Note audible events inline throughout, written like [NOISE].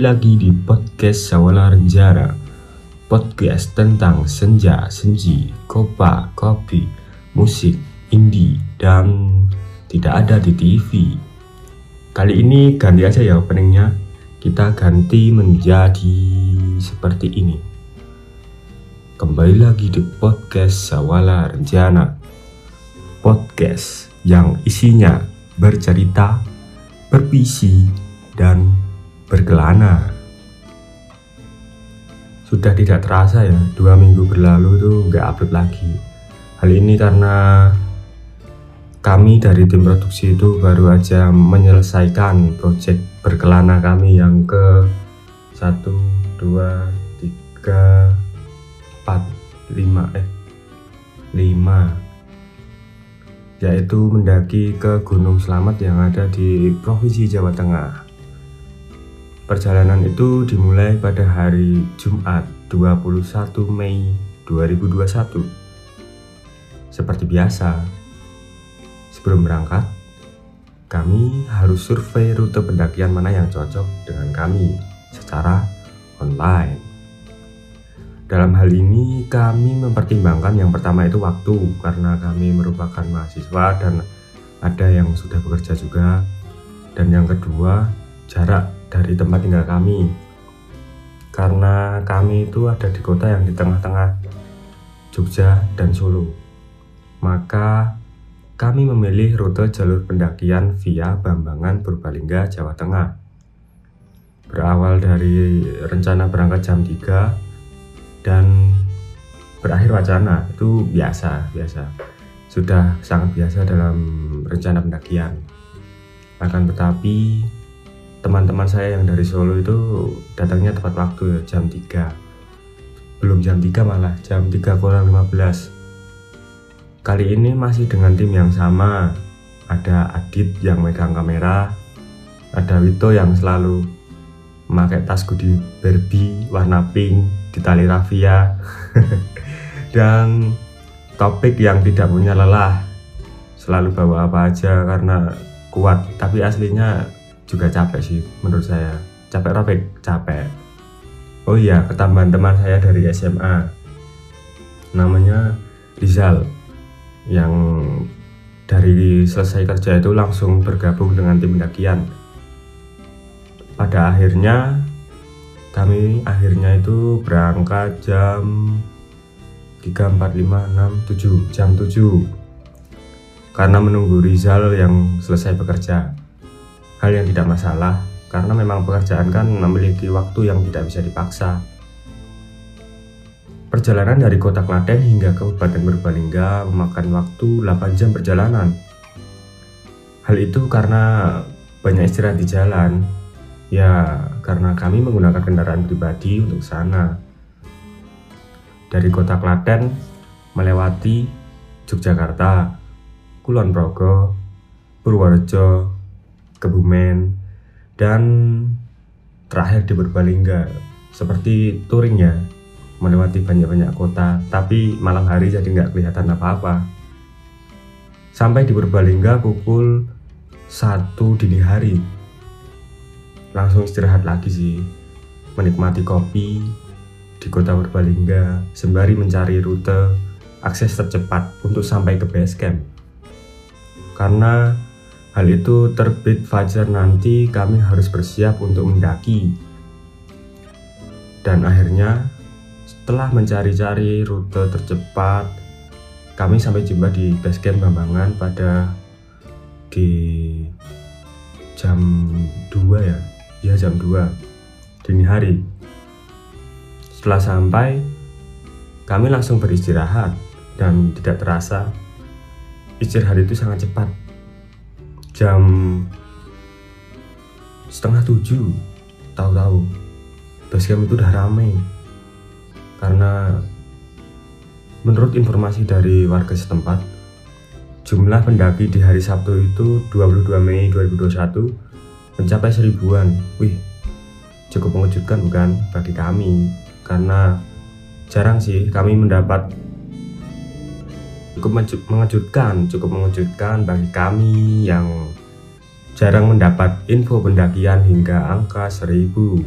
lagi di podcast Sawala Renjara. Podcast tentang senja, senji, kopa, kopi, musik, indie, dan tidak ada di TV Kali ini ganti aja ya openingnya. Kita ganti menjadi seperti ini. Kembali lagi di podcast Sawala Rencana Podcast yang isinya bercerita, bervisi, dan berkelana Sudah tidak terasa ya, dua minggu berlalu tuh nggak upload lagi. Hal ini karena kami dari tim produksi itu baru aja menyelesaikan project berkelana kami yang ke 1, 2, 3, 4 5 eh 5 yaitu mendaki ke Gunung Selamat yang ada di Provinsi Jawa Tengah. Perjalanan itu dimulai pada hari Jumat 21 Mei 2021. Seperti biasa, sebelum berangkat, kami harus survei rute pendakian mana yang cocok dengan kami secara online. Dalam hal ini kami mempertimbangkan yang pertama itu waktu karena kami merupakan mahasiswa dan ada yang sudah bekerja juga dan yang kedua jarak dari tempat tinggal kami. Karena kami itu ada di kota yang di tengah-tengah Jogja dan Solo. Maka kami memilih rute jalur pendakian via Bambangan Purbalingga Jawa Tengah. Berawal dari rencana berangkat jam 3 dan berakhir wacana. Itu biasa biasa. Sudah sangat biasa dalam rencana pendakian. Akan tetapi teman-teman saya yang dari Solo itu datangnya tepat waktu jam 3 belum jam 3 malah jam 3 kurang 15 kali ini masih dengan tim yang sama. Ada Adit yang megang kamera ada Wito yang selalu memakai tas goodie Barbie warna pink di tali rafia. [LAUGHS] Dan topik yang tidak punya lelah selalu bawa apa aja karena kuat tapi aslinya juga capek sih menurut saya. Capek robek capek. Oh iya ketambahan teman saya dari SMA namanya Rizal yang dari selesai kerja itu langsung bergabung dengan tim pendakian. Pada akhirnya kami akhirnya itu berangkat jam 3, 4, 5, 6, 7 jam 7 karena menunggu Rizal yang selesai bekerja hal yang tidak masalah karena memang pekerjaan kan memiliki waktu yang tidak bisa dipaksa. Perjalanan dari kota Klaten hingga Kabupaten Purbalingga memakan waktu 8 jam perjalanan. Hal itu karena banyak istirahat di jalan. Ya, karena kami menggunakan kendaraan pribadi untuk sana. Dari kota Klaten melewati Yogyakarta, Kulon Progo, Purworejo, Kebumen, dan terakhir di Purbalingga. Seperti touring ya, melewati banyak-banyak kota, tapi malam hari jadi nggak kelihatan apa-apa. Sampai di Purbalingga pukul 1 dini hari langsung istirahat lagi sih menikmati kopi di kota Purbalingga sembari mencari rute akses tercepat untuk sampai ke base camp karena hal itu terbit fajar nanti kami harus bersiap untuk mendaki dan akhirnya setelah mencari-cari rute tercepat kami sampai jumpa di base camp Bambangan pada di jam 2 ya ya jam 2 dini hari. Setelah sampai, kami langsung beristirahat dan tidak terasa istirahat itu sangat cepat. Jam setengah tujuh, tahu-tahu basecamp itu udah ramai karena menurut informasi dari warga setempat jumlah pendaki di hari Sabtu itu 22 Mei 2021 mencapai seribuan. Wih, cukup mengejutkan bukan bagi kami? Karena jarang sih kami mendapat cukup mengejutkan, cukup mengejutkan bagi kami yang jarang mendapat info pendakian hingga angka seribu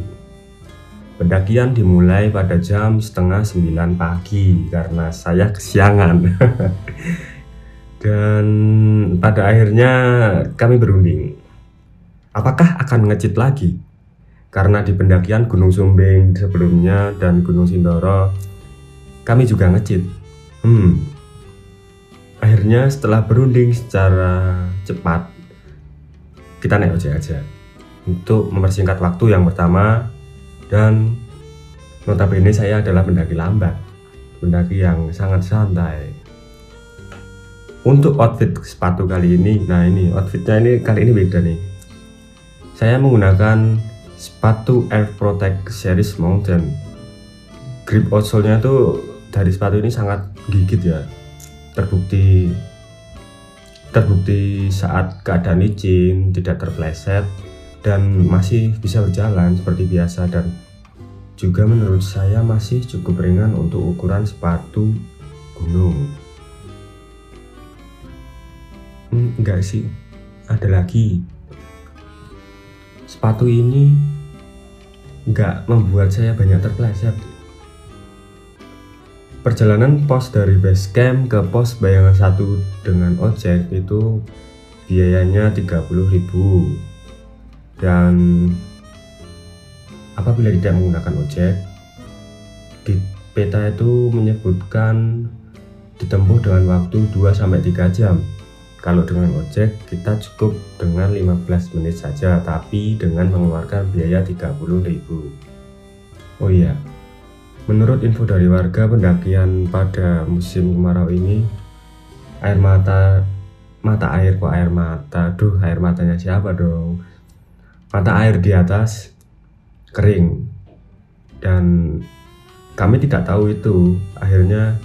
Pendakian dimulai pada jam setengah sembilan pagi karena saya kesiangan. [LAUGHS] Dan pada akhirnya kami berunding. Apakah akan ngecit lagi? Karena di pendakian Gunung Sumbing sebelumnya dan Gunung Sindoro kami juga ngecit. Hmm. Akhirnya setelah berunding secara cepat kita naik ojek aja untuk mempersingkat waktu yang pertama dan notabene saya adalah pendaki lambat pendaki yang sangat santai. Untuk outfit sepatu kali ini nah ini outfitnya ini kali ini beda nih. Saya menggunakan sepatu Air Protect Series Mountain grip outsole-nya tuh dari sepatu ini sangat gigit ya terbukti terbukti saat keadaan licin tidak terpleset dan masih bisa berjalan seperti biasa. Dan juga menurut saya masih cukup ringan untuk ukuran sepatu gunung. Hmm, enggak sih. Ada lagi. Sepatu ini enggak membuat saya banyak terpleset perjalanan pos dari base camp ke pos bayangan satu dengan ojek itu biayanya 30.000 dan apabila tidak menggunakan ojek di peta itu menyebutkan ditempuh dengan waktu 2-3 jam. Kalau dengan ojek kita cukup dengan 15 menit saja tapi dengan mengeluarkan biaya 30.000 oh iya menurut info dari warga pendakian pada musim kemarau ini air mata mata air kok air mata? Duh air matanya siapa dong? Mata air di atas kering. Dan kami tidak tahu itu. Akhirnya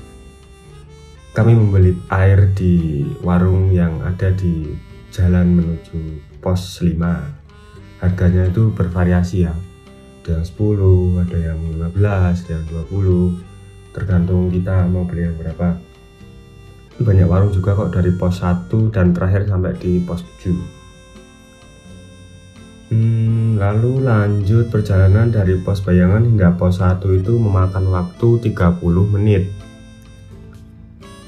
kami membeli air di warung yang ada di jalan menuju pos 5 harganya itu bervariasi ya ada yang 10 ada yang 15 ada yang 20 tergantung kita mau beli yang berapa banyak warung juga kok dari pos 1 dan terakhir sampai di pos 7 Hmm, lalu lanjut perjalanan dari pos bayangan hingga pos 1 itu memakan waktu 30 menit.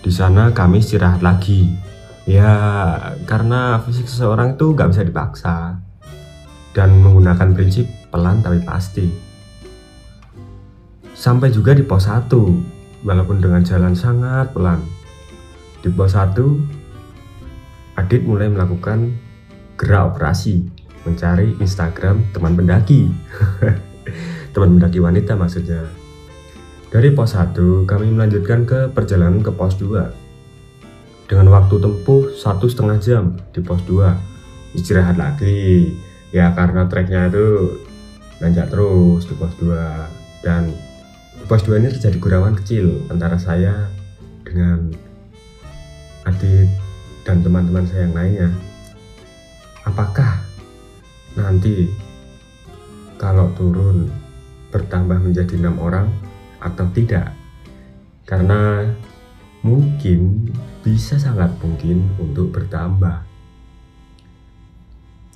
Di sana kami istirahat lagi. Ya, karena fisik seseorang itu nggak bisa dipaksa. Dan menggunakan prinsip pelan tapi pasti. Sampai juga di pos 1, walaupun dengan jalan sangat pelan. Di pos 1, Adit mulai melakukan gerak operasi mencari Instagram teman pendaki. [LAUGHS] Teman pendaki wanita maksudnya. Dari pos 1 kami melanjutkan ke perjalanan ke pos 2 dengan waktu tempuh satu setengah jam di pos 2 istirahat lagi. Ya karena treknya itu nanjak terus di pos 2 dan di pos 2 ini terjadi gurauan kecil antara saya dengan Adit dan teman-teman saya yang lainnya. Apakah nanti kalau turun bertambah menjadi enam orang atau tidak? Karena mungkin bisa sangat mungkin untuk bertambah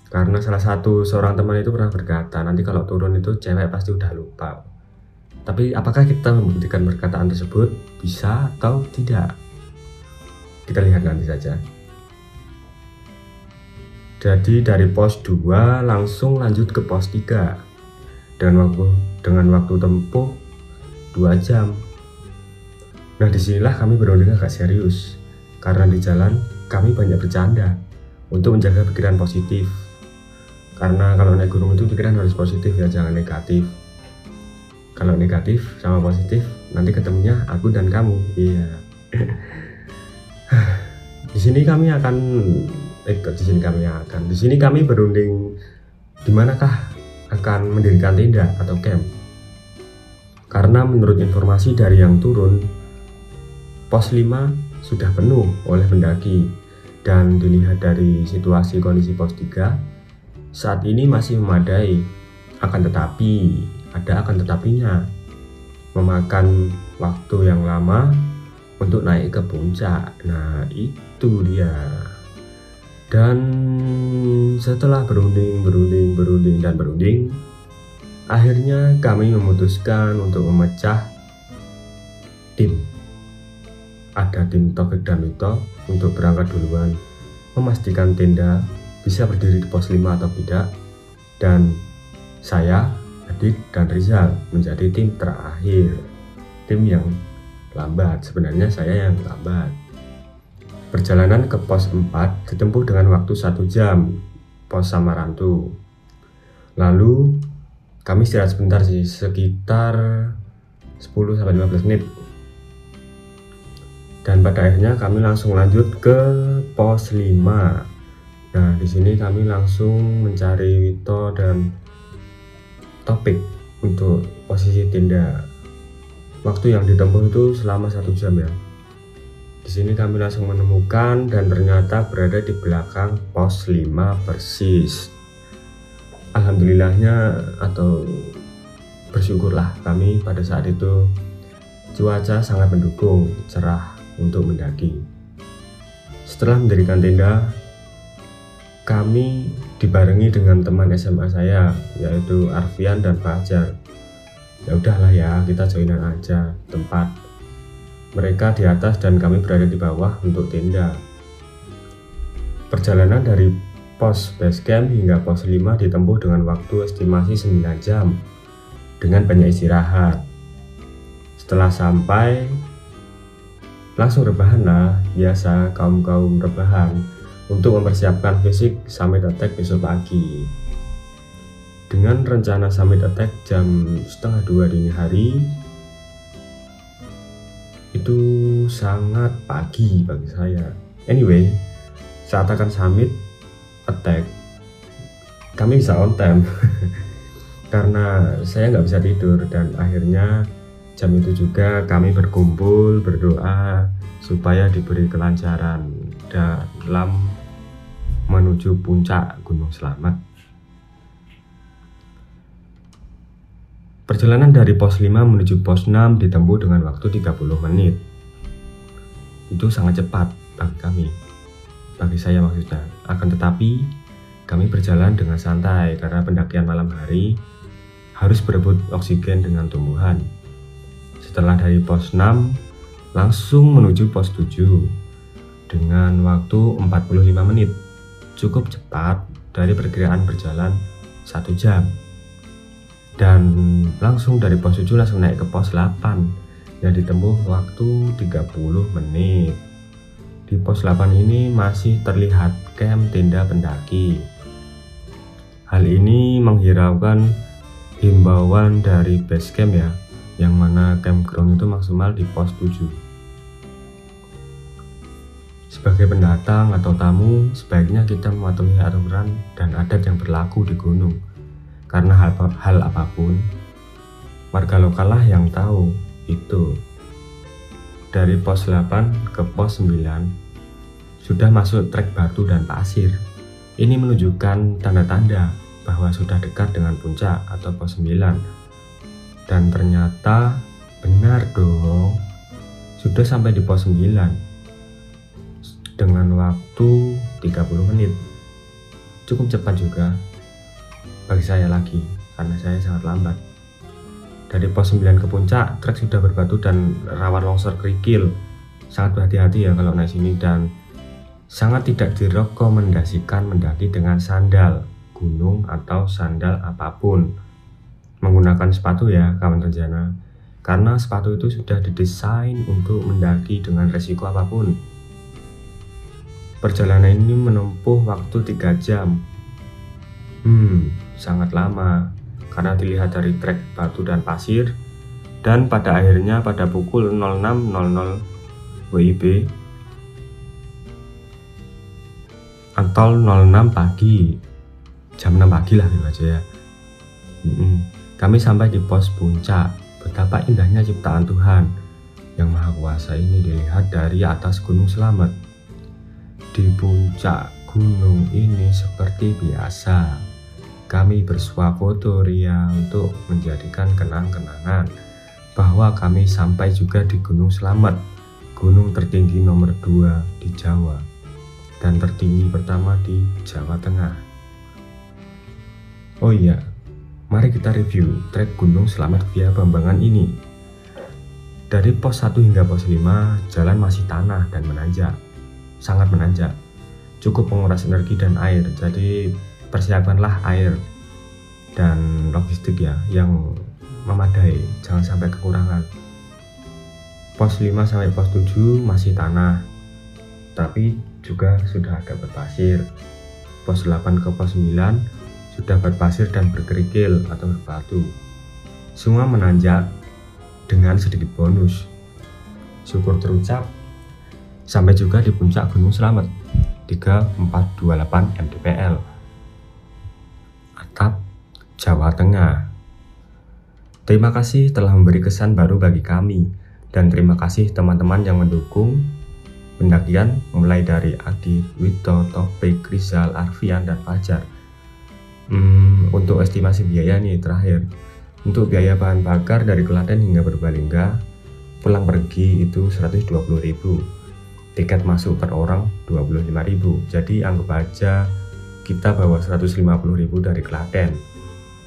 karena salah satu seorang teman itu pernah berkata nanti kalau turun itu cewek pasti udah lupa. Tapi apakah kita membuktikan perkataan tersebut? Bisa atau tidak? Kita lihat nanti saja. Jadi dari pos 2 langsung lanjut ke pos 3 dengan waktu dengan waktu tempuh 2 jam. Nah di sinilah kami berunding agak serius. Karena di jalan kami banyak bercanda untuk menjaga pikiran positif. Karena kalau naik gunung itu pikiran harus positif ya jangan negatif. Kalau negatif sama positif nanti ketemunya aku dan kamu. Iya. [SIGHS] di sini kami akan eh di sini kami akan di sini kami berunding di manakah akan mendirikan tenda atau camp karena menurut informasi dari yang turun pos 5 sudah penuh oleh pendaki dan dilihat dari situasi kondisi pos 3 saat ini masih memadai. Akan tetapi ada akan tetapinya. Memakan waktu yang lama untuk naik ke puncak. Nah itu dia. Dan setelah berunding, berunding, berunding, dan berunding, Akhirnya kami memutuskan untuk memecah tim. Ada tim Taufik dan Mito untuk berangkat duluan, memastikan tenda bisa berdiri di pos 5 atau tidak, dan saya, Adit, dan Rizal menjadi tim terakhir. Tim yang lambat, sebenarnya saya yang lambat. Perjalanan ke pos 4 ditempuh dengan waktu satu jam, pos Samarantu. Lalu kami istirahat sebentar sih sekitar 10 sampai 15 menit dan pada akhirnya kami langsung lanjut ke pos 5 nah di sini kami langsung mencari Wito dan topik untuk posisi tenda waktu yang ditempuh itu selama satu jam ya. Di sini kami langsung menemukan dan ternyata berada di belakang pos 5 persis. Alhamdulillahnya atau bersyukurlah kami pada saat itu cuaca sangat mendukung cerah untuk mendaki. Setelah mendirikan tenda kami dibarengi dengan teman SMA saya yaitu Arfian dan Fajar ya udahlah ya kita joinan aja tempat mereka di atas dan kami berada di bawah untuk tenda. Perjalanan dari Pos base camp hingga pos 5 ditempuh dengan waktu estimasi 9 jam dengan banyak istirahat. Setelah sampai, langsung rebahan lah, biasa kaum-kaum rebahan untuk mempersiapkan fisik summit attack besok pagi. Dengan rencana summit attack jam setengah dua dini hari, itu sangat pagi bagi saya. Anyway, saat akan summit, attack kami bisa on time [LAUGHS] karena saya nggak bisa tidur dan akhirnya jam itu juga kami berkumpul berdoa supaya diberi kelancaran dalam menuju puncak Gunung Selamat. Perjalanan dari pos 5 menuju pos 6 ditempuh dengan waktu 30 menit. Itu sangat cepat bagi kami bagi saya maksudnya. Akan tetapi, kami berjalan dengan santai karena pendakian malam hari harus berebut oksigen dengan tumbuhan. Setelah dari pos 6, langsung menuju pos 7 dengan waktu 45 menit. Cukup cepat dari perkiraan berjalan satu jam. Dan langsung dari pos 7 langsung naik ke pos 8 yang ditempuh waktu 30 menit. Di pos 8 ini masih terlihat camp tenda pendaki. Hal ini menghiraukan himbauan dari base camp ya, yang mana campground itu maksimal di pos 7. Sebagai pendatang atau tamu, sebaiknya kita mematuhi aturan dan adat yang berlaku di gunung. Karena hal, hal apa pun, warga lokal lah yang tahu itu dari pos 8 ke pos 9 sudah masuk trek batu dan pasir. Ini menunjukkan tanda-tanda bahwa sudah dekat dengan puncak atau pos 9. Dan ternyata benar dong. Sudah sampai di pos 9 dengan waktu 30 menit. Cukup cepat juga bagi saya lagi karena saya sangat lambat. Dari pos 9 ke puncak, trek sudah berbatu dan rawan longsor kerikil. Sangat berhati-hati ya kalau naik sini dan sangat tidak direkomendasikan mendaki dengan sandal gunung atau sandal apa pun. Menggunakan sepatu ya kawan rencana. Karena sepatu itu sudah didesain untuk mendaki dengan resiko apa pun. Perjalanan ini menempuh waktu 3 jam. Hmm, sangat lama. Karena dilihat dari trek batu dan pasir dan pada akhirnya pada pukul 06.00 WIB atau 06 pagi. Jam 6 pagi lah gitu aja ya. Hmm, kami sampai di pos puncak. Betapa indahnya ciptaan Tuhan. Yang maha kuasa ini dilihat dari atas gunung selamat di puncak gunung ini seperti biasa kami bersuah foto ria untuk menjadikan kenang-kenangan bahwa kami sampai juga di Gunung Selamat, gunung tertinggi nomor 2 di Jawa dan tertinggi pertama di Jawa Tengah. Oh iya, Mari kita review trek Gunung Selamat via Bambangan ini. Dari pos 1 hingga pos 5, jalan masih tanah dan menanjak. Sangat menanjak. Cukup menguras energi dan air, jadi persiapkanlah air dan logistik ya yang memadai, jangan sampai kekurangan. Pos 5 sampai pos 7 masih tanah, tapi juga sudah agak berpasir. Pos 8 ke pos 9 sudah berpasir dan berkerikil atau berbatu. Semua menanjak dengan sedikit bonus. Syukur terucap. Sampai juga di puncak Gunung Selamet 3428 mdpl. Atap Jawa Tengah. Terima kasih telah memberi kesan baru bagi kami dan terima kasih teman-teman yang mendukung pendakian mulai dari Adi, Wito, Topik, Rizal, Arfian, dan Fajar Hmm, untuk estimasi biaya nih terakhir. Untuk biaya bahan bakar dari Klaten hingga Purbalingga pulang pergi itu 120.000. Tiket masuk per orang 25.000. Jadi anggap aja kita bawa 150.000 dari Klaten.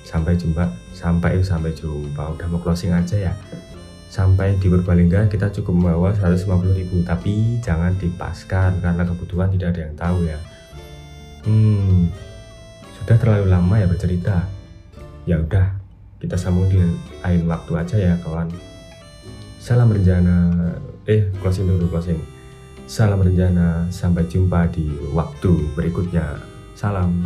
Sampai jumpa, sampai sampai jumpa. Udah mau closing aja ya. Sampai di Purbalingga kita cukup membawa 150.000 tapi jangan dipaskan karena kebutuhan tidak ada yang tahu ya. Hmm, sudah terlalu lama ya bercerita ya udah kita sambung di lain waktu aja ya kawan salam rencana eh closing dulu closing salam rencana sampai jumpa di waktu berikutnya. Salam